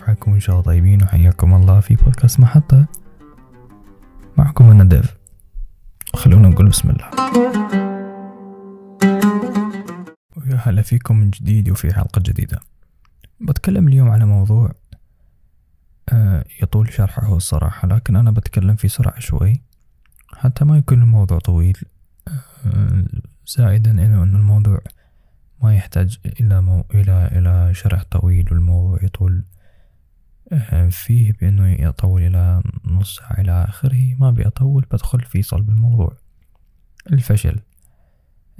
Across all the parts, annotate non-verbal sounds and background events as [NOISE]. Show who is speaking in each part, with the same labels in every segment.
Speaker 1: كيف حالكم إن شاء الله طيبين وحياكم الله في بودكاست محطة معكم أنا ديف. خلونا نقول بسم الله. ويا هلا فيكم من جديد وفي حلقة جديدة. بتكلم اليوم على موضوع آه، يطول شرحه الصراحة لكن أنا بتكلم في سرعة شوي. حتى ما يكون الموضوع طويل آه، زائدا إنه أن الموضوع ما يحتاج إلى مو... إلى إلى شرح طويل والموضوع يطول. فيه بأنه يطول إلى نص ساعة إلى آخره. ما بيطول بدخل في صلب الموضوع. الفشل.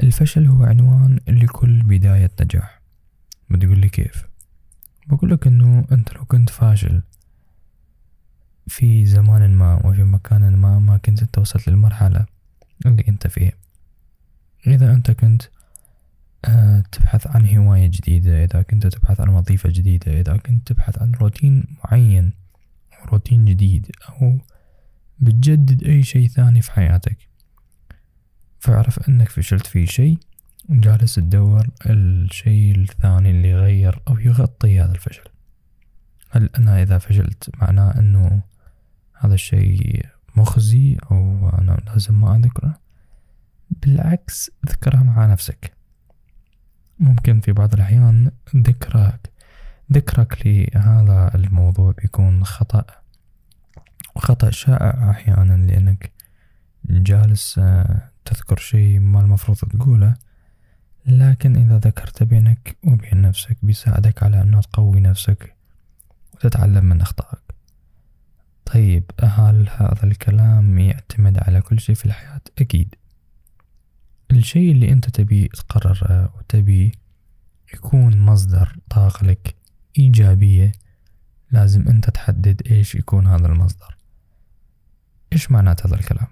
Speaker 1: الفشل هو عنوان لكل بداية نجاح. بتقول لي كيف. بقول لك إنه أنت لو كنت فاشل في زمان ما وفي مكان ما ما كنت أنت وصلت للمرحلة اللي أنت فيها. إذا أنت كنت تبحث عن هواية جديدة إذا كنت تبحث عن وظيفة جديدة إذا كنت تبحث عن روتين معين روتين جديد أو بتجدد أي شيء ثاني في حياتك. فاعرف أنك فشلت في شيء وجالس تدور الشيء الثاني اللي يغير أو يغطي هذا الفشل. هل أنا إذا فشلت معناه أنه هذا الشيء مخزي أو أنا لازم ما أذكره؟ بالعكس اذكرها مع نفسك. ممكن في بعض الأحيان ذكرك ذكرك لهذا الموضوع بيكون خطأ خطأ شائع أحيانا لأنك جالس آه، تذكر شيء ما المفروض تقوله لكن إذا ذكرت بينك وبين نفسك بيساعدك على أنه تقوي نفسك وتتعلم من أخطائك طيب هل هذا الكلام يعتمد على كل شيء في الحياة؟ أكيد الشيء اللي أنت تبي تقرره وتبي يكون مصدر طاقة لك إيجابية لازم أنت تحدد إيش يكون هذا المصدر. إيش معنات هذا الكلام؟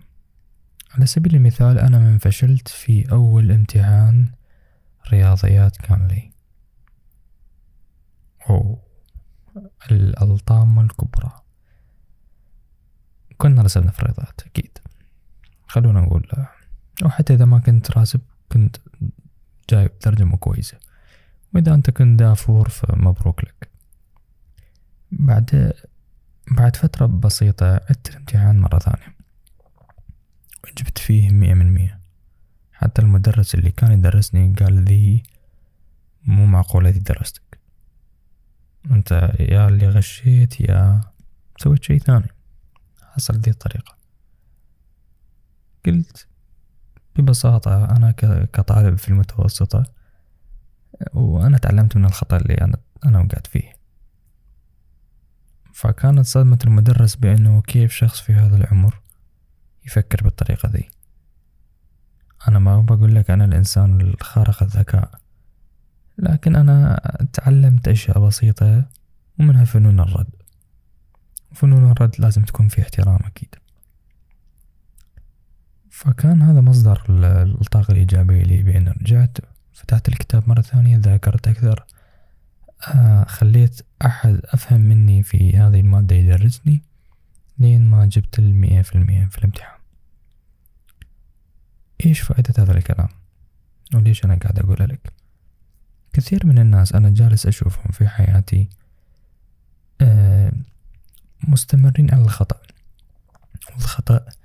Speaker 1: على سبيل المثال أنا من فشلت في أول امتحان رياضيات كان لي أوه الألطام الكبرى. كنا رسبنا في الرياضيات أكيد. خلونا نقول وحتى إذا ما كنت راسب كنت جايب ترجمة كويسة. وإذا أنت كنت دافور فمبروك لك. بعد بعد فترة بسيطة عدت الامتحان مرة ثانية. وجبت فيه مية من مية. حتى المدرس اللي كان يدرسني قال لي مو معقول هذي دراستك. أنت يا اللي غشيت يا سويت شي ثاني. حصل دي الطريقة. قلت ببساطة أنا كطالب في المتوسطة وأنا تعلمت من الخطأ اللي أنا أنا وقعت فيه. فكانت صدمة المدرس بأنه كيف شخص في هذا العمر يفكر بالطريقة ذي. أنا ما بقول لك أنا الإنسان الخارق الذكاء لكن أنا تعلمت أشياء بسيطة ومنها فنون الرد. فنون الرد لازم تكون في احترام أكيد. فكان هذا مصدر الطاقة الإيجابية لي بأن رجعت فتحت الكتاب مرة ثانية ذاكرت أكثر. آه خليت أحد أفهم مني في هذه المادة يدرسني لين ما جبت المية في المية في الامتحان. إيش فائدة هذا الكلام؟ وليش أنا قاعد أقولها لك؟ كثير من الناس أنا جالس أشوفهم في حياتي آه مستمرين على الخطأ. والخطأ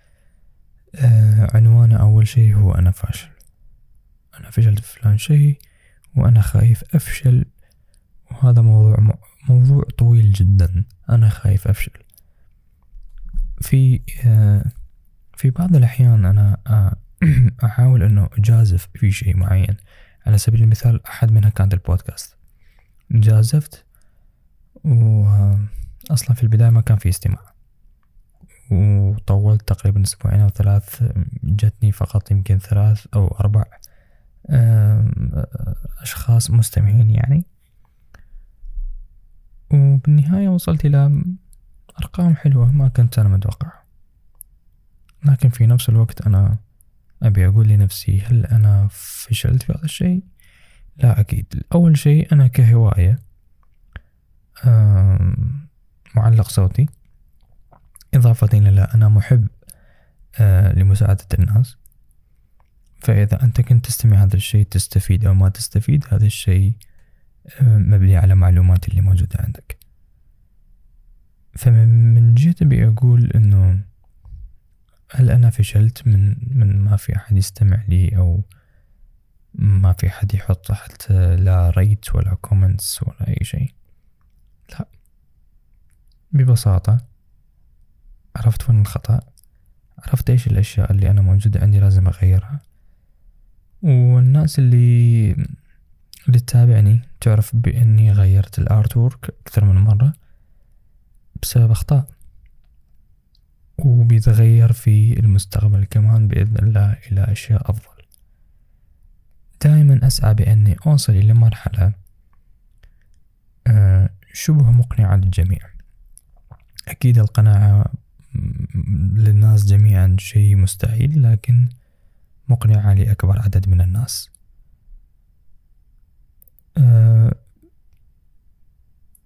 Speaker 1: آه عنوانه أول شيء هو أنا فاشل. أنا فشلت في فلان شيء وأنا خايف أفشل. وهذا موضوع موضوع طويل جدا. أنا خايف أفشل. في آه في بعض الأحيان أنا آه [CLEARS THROAT] أحاول أنه أجازف في شيء معين. على سبيل المثال أحد منها كانت البودكاست. جازفت وأصلا في البداية ما كان في استماع. وطولت تقريبا أسبوعين أو ثلاث جتني فقط يمكن ثلاث أو أربع أشخاص مستمعين يعني. وبالنهاية وصلت إلى أرقام حلوة ما كنت أنا متوقع. لكن في نفس الوقت أنا أبي أقول لنفسي هل أنا فشلت في هذا الشيء؟ لا أكيد. أول شيء أنا كهواية معلق صوتي. إضافة إلى أنا محب آه، لمساعدة الناس. فإذا أنت كنت تستمع هذا الشيء تستفيد أو ما تستفيد هذا الشيء آه، مبني على معلومات اللي موجودة عندك. فمن جهة أبي أقول إنه هل أنا فشلت من من ما في أحد يستمع لي أو ما في حد يحط تحت لا ريت ولا كومنتس ولا أي شيء؟ لا. ببساطة عرفت وين الخطأ؟ عرفت إيش الأشياء اللي أنا موجودة عندي لازم أغيرها. والناس اللي اللي تتابعني تعرف بإني غيرت الآرت وورك أكثر من مرة بسبب أخطاء. وبيتغير في المستقبل كمان بإذن الله إلى أشياء أفضل. دائما أسعى بأني أوصل إلى مرحلة آه، شبه مقنعة للجميع. أكيد القناعة للناس جميعا شيء مستحيل لكن مقنعة لأكبر عدد من الناس. آه،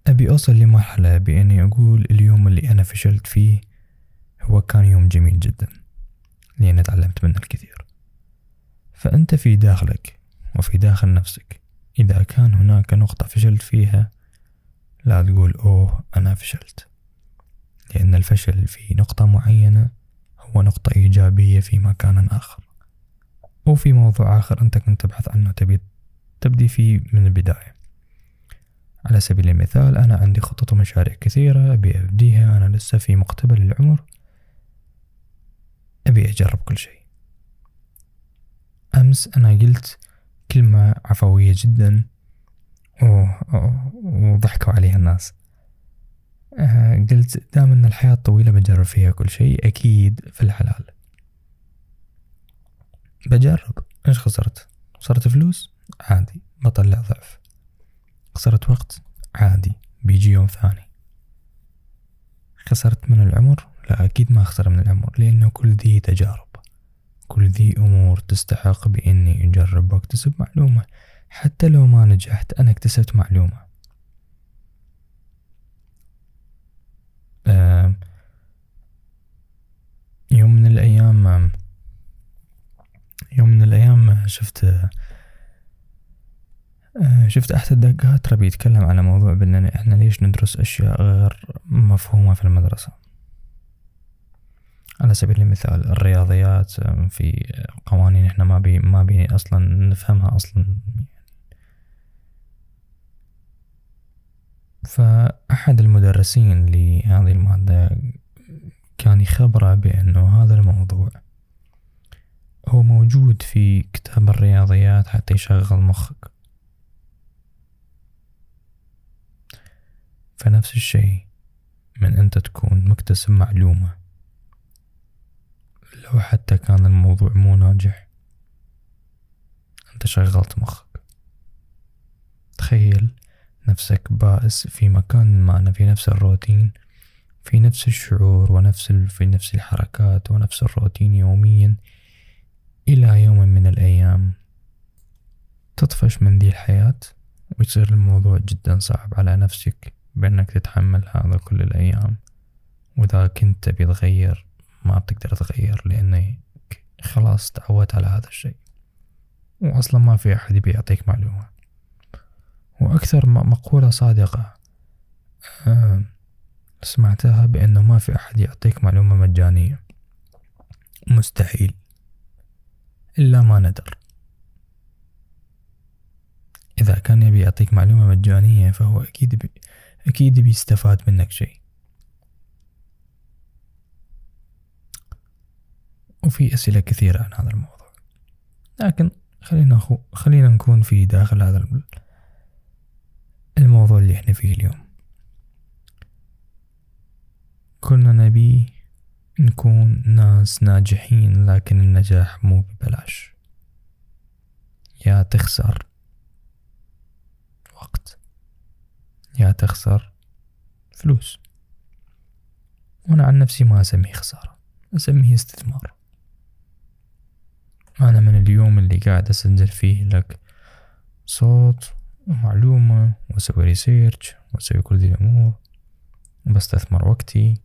Speaker 1: أبي أوصل لمرحلة بأني أقول اليوم اللي أنا فشلت فيه هو كان يوم جميل جدا لأني تعلمت منه الكثير. فأنت في داخلك وفي داخل نفسك إذا كان هناك نقطة فشلت فيها لا تقول أوه أنا فشلت. لأن الفشل في نقطة معينة هو نقطة إيجابية في مكان آخر. أو في موضوع آخر أنت كنت تبحث عنه تبي تبدي فيه من البداية. على سبيل المثال أنا عندي خطط ومشاريع كثيرة أبي أبديها أنا لسه في مقتبل العمر. أبي أجرب كل شيء. أمس أنا قلت كلمة عفوية جدا وضحكوا عليها الناس. قلت دام إن الحياة طويلة بجرب فيها كل شيء أكيد في الحلال. بجرب. إيش خسرت؟ خسرت فلوس؟ عادي. بطلع ضعف. خسرت وقت؟ عادي. بيجي يوم ثاني. خسرت من العمر؟ لا أكيد ما أخسر من العمر لأنه كل ذي تجارب. كل ذي أمور تستحق بإني أجرب وأكتسب معلومة. حتى لو ما نجحت أنا اكتسبت معلومة. يوم من الأيام يوم من الأيام شفت شفت أحد الدكاترة بيتكلم على موضوع بأننا إحنا ليش ندرس أشياء غير مفهومة في المدرسة. على سبيل المثال الرياضيات في قوانين إحنا ما بي ما بي أصلا نفهمها أصلا. فأحد المدرسين لهذه المادة كان يخبره بأنه هذا الموضوع هو موجود في كتاب الرياضيات حتى يشغل مخك. فنفس الشيء من أنت تكون مكتسب معلومة. لو حتى كان الموضوع مو ناجح أنت شغلت مخك. تخيل نفسك بائس في مكان ما في نفس الروتين في نفس الشعور ونفس في نفس الحركات ونفس الروتين يوميا إلى يوم من الأيام. تطفش من ذي الحياة ويصير الموضوع جدا صعب على نفسك بأنك تتحمل هذا كل الأيام. وإذا كنت تبي تغير ما بتقدر تغير لأنك خلاص تعودت على هذا الشيء. وأصلا ما في أحد يبي يعطيك معلومة. وأكثر مقولة صادقة. آه، سمعتها بأنه ما في أحد يعطيك معلومة مجانية. مستحيل. إلا ما ندر. إذا كان يبي يعطيك معلومة مجانية فهو أكيد بي أكيد بيستفاد منك شيء. وفي أسئلة كثيرة عن هذا الموضوع. لكن خلينا. خلينا نكون في داخل هذا الموضوع اللي إحنا فيه اليوم. كلنا نبي نكون ناس ناجحين لكن النجاح مو ببلاش. يا تخسر وقت. يا تخسر فلوس. وأنا عن نفسي ما أسميه خسارة أسميه استثمار. أنا من اليوم اللي قاعد أسجل فيه لك صوت ومعلومة وأسوي ريسيرش وأسوي كل ذي الأمور. وبستثمر وقتي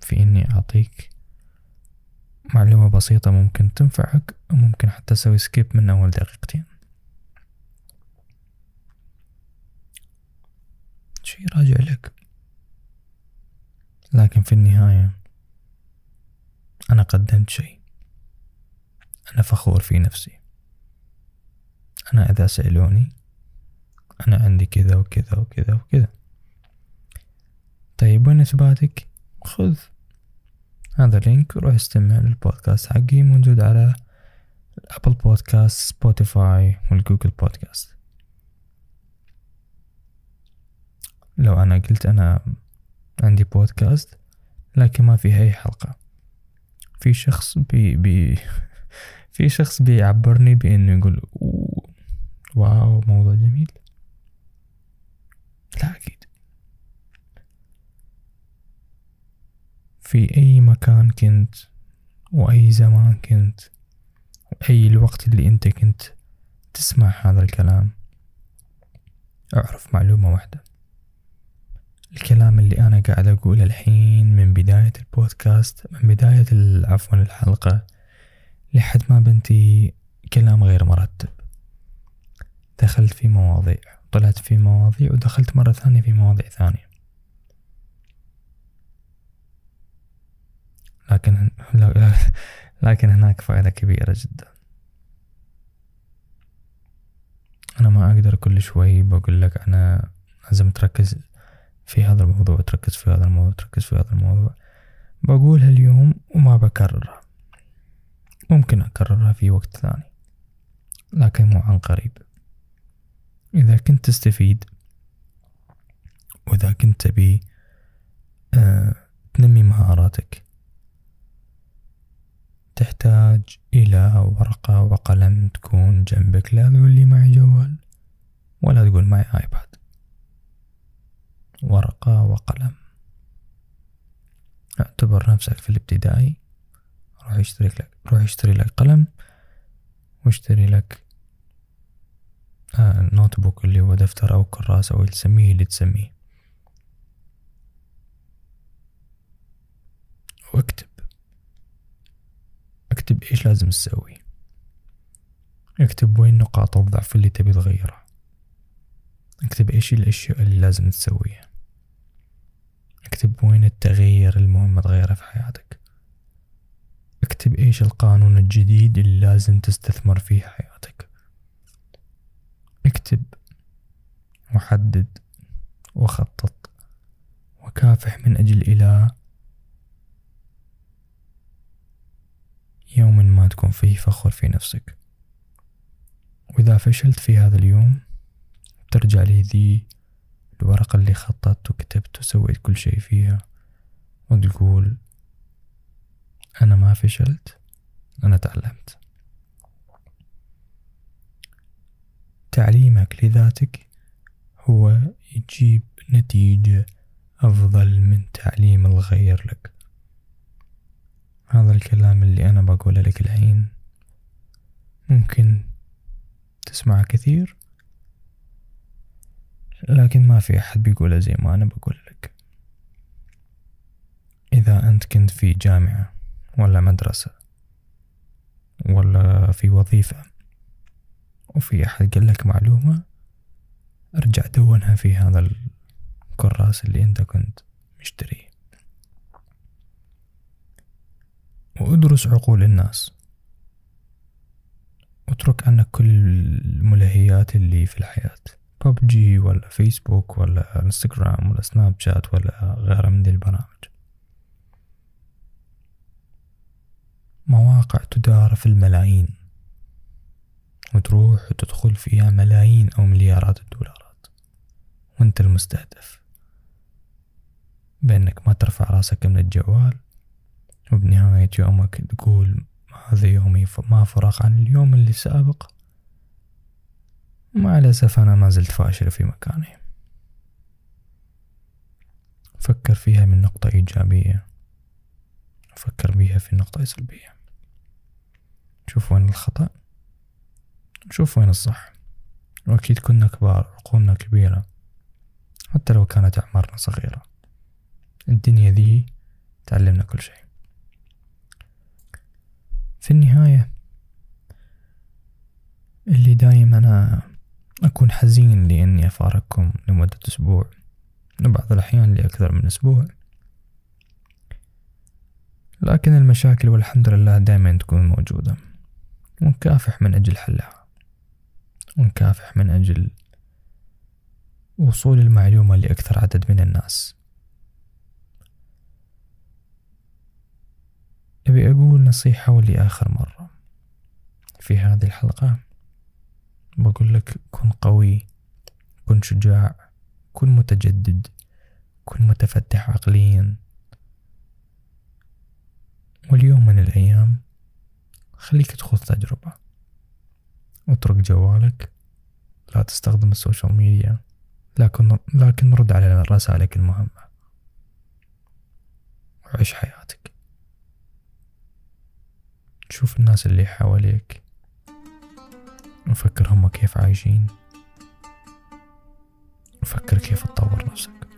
Speaker 1: في إني أعطيك معلومة بسيطة ممكن تنفعك وممكن حتى أسوي سكيب من أول دقيقتين. شي راجع لك. في النهاية أنا قدمت شيء أنا فخور في نفسي. أنا إذا سألوني أنا عندي كذا وكذا وكذا وكذا. طيب وين إثباتك؟ خذ هذا link روح استمع للبودكاست حقي موجود على ال Apple Podcast Spotify وال Google Podcast لو أنا قلت أنا عندي بودكاست لكن ما فيها أي حلقة. في شخص بي بي [LAUGHS] في شخص بيعبرني بإنه يقول واو موضوع جميل. لا أكيد. في أي مكان كنت وأي زمان كنت وأي الوقت اللي أنت كنت تسمع هذا الكلام أعرف معلومة واحدة. الكلام اللي أنا قاعد أقوله الحين من بداية البودكاست من بداية عفوا الحلقة لحد ما بنتي كلام غير مرتب. دخلت في مواضيع طلعت في مواضيع ودخلت مرة ثانية في مواضيع ثانية. لكن لكن هناك فائدة كبيرة جدا. أنا ما أقدر كل شوي بقول لك أنا لازم تركز في هذا الموضوع تركز في هذا الموضوع تركز في هذا الموضوع. بقولها اليوم وما بكررها. ممكن أكررها في وقت ثاني لكن مو عن قريب. إذا كنت تستفيد وإذا كنت تبي أه تنمي مهاراتك تحتاج إلى ورقة وقلم تكون جنبك. لا تقول لي معي جوال ولا تقول معي iPad. ورقة وقلم. اعتبر نفسك في الابتدائي. روح اشتري لك روح اشتري لك قلم واشتري لك آه notebook اللي هو دفتر أو كراسة أو تسميه اللي تسميه. واكتب. اكتب إيش لازم تسوي. اكتب وين نقاط الضعف اللي تبي تغيرها. اكتب إيش الأشياء اللي لازم تسويها. اكتب وين التغيير المهم تغيره في حياتك. اكتب إيش القانون الجديد اللي لازم تستثمر فيه حياتك اكتب وحدد وخطط وكافح من أجل إلى يوم ما تكون فيه فخور في نفسك. وإذا فشلت في هذا اليوم ترجع لي ذي الورقة اللي خططت وكتبت وسويت كل شيء فيها وتقول أنا ما فشلت أنا تعلمت. تعليمك لذاتك هو يجيب نتيجة أفضل من تعليم الغير لك. هذا الكلام اللي أنا بقوله لك الحين ممكن تسمع كثير لكن ما في أحد بيقوله زي ما أنا بقول لك. إذا أنت كنت في جامعة ولا مدرسة ولا في وظيفة وفي أحد قال لك معلومة أرجع دونها في هذا الكراس اللي أنت كنت مشتريه. وأدرس عقول الناس. واترك عنك كل الملهيات اللي في الحياة ببجي ولا فيسبوك ولا انستغرام ولا سناب شات ولا غيرها من البرامج. مواقع تدار في الملايين. وتروح وتدخل فيها ملايين أو مليارات الدولارات وانت المستهدف. بأنك ما ترفع رأسك من الجوال وبنهاية يومك تقول هذا يومي ما فرق عن اليوم اللي سابق. مع الأسف أنا ما زلت فاشل في مكاني. فكر فيها من نقطة إيجابية. فكر بيها في نقطة سلبية. شوف وين الخطأ. شوف وين الصح. وأكيد كنا كبار عقولنا كبيرة. حتى لو كانت أعمارنا صغيرة. الدنيا ذي تعلمنا كل شيء. في النهاية اللي دايم أنا أكون حزين لأني أفارقكم لمدة أسبوع. وبعض الأحيان لأكثر من أسبوع. لكن المشاكل والحمد لله دائما تكون موجودة. ونكافح من أجل حلها. ونكافح من أجل وصول المعلومة لأكثر عدد من الناس. أبي أقول نصيحة ولآخر مرة. في هذه الحلقة بقول لك كن قوي كن شجاع كن متجدد كن متفتح عقليا. واليوم من الأيام خليك تخوض تجربة. اترك جوالك لا تستخدم السوشيال ميديا. لكن لكن رد على رسائلك المهمة وعيش حياتك. شوف الناس اللي حواليك. وفكر هم كيف عايشين. وفكر كيف تطور نفسك.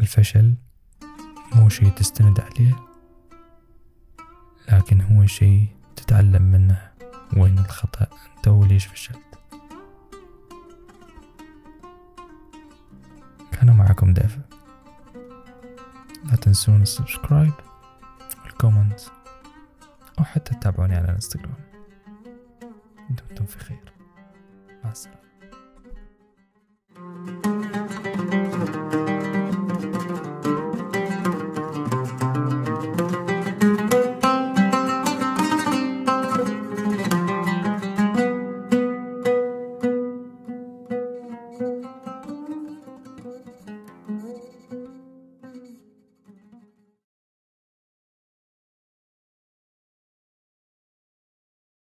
Speaker 1: الفشل مو شي تستند عليه لكن هو شي تتعلم منه. وين الخطأ؟ أنت وليش فشلت؟ كان معكم دافع لا تنسون ال subscribe وال comment أو حتى تتابعوني على الإنستغرام. دمتم في خير. مع السلامة.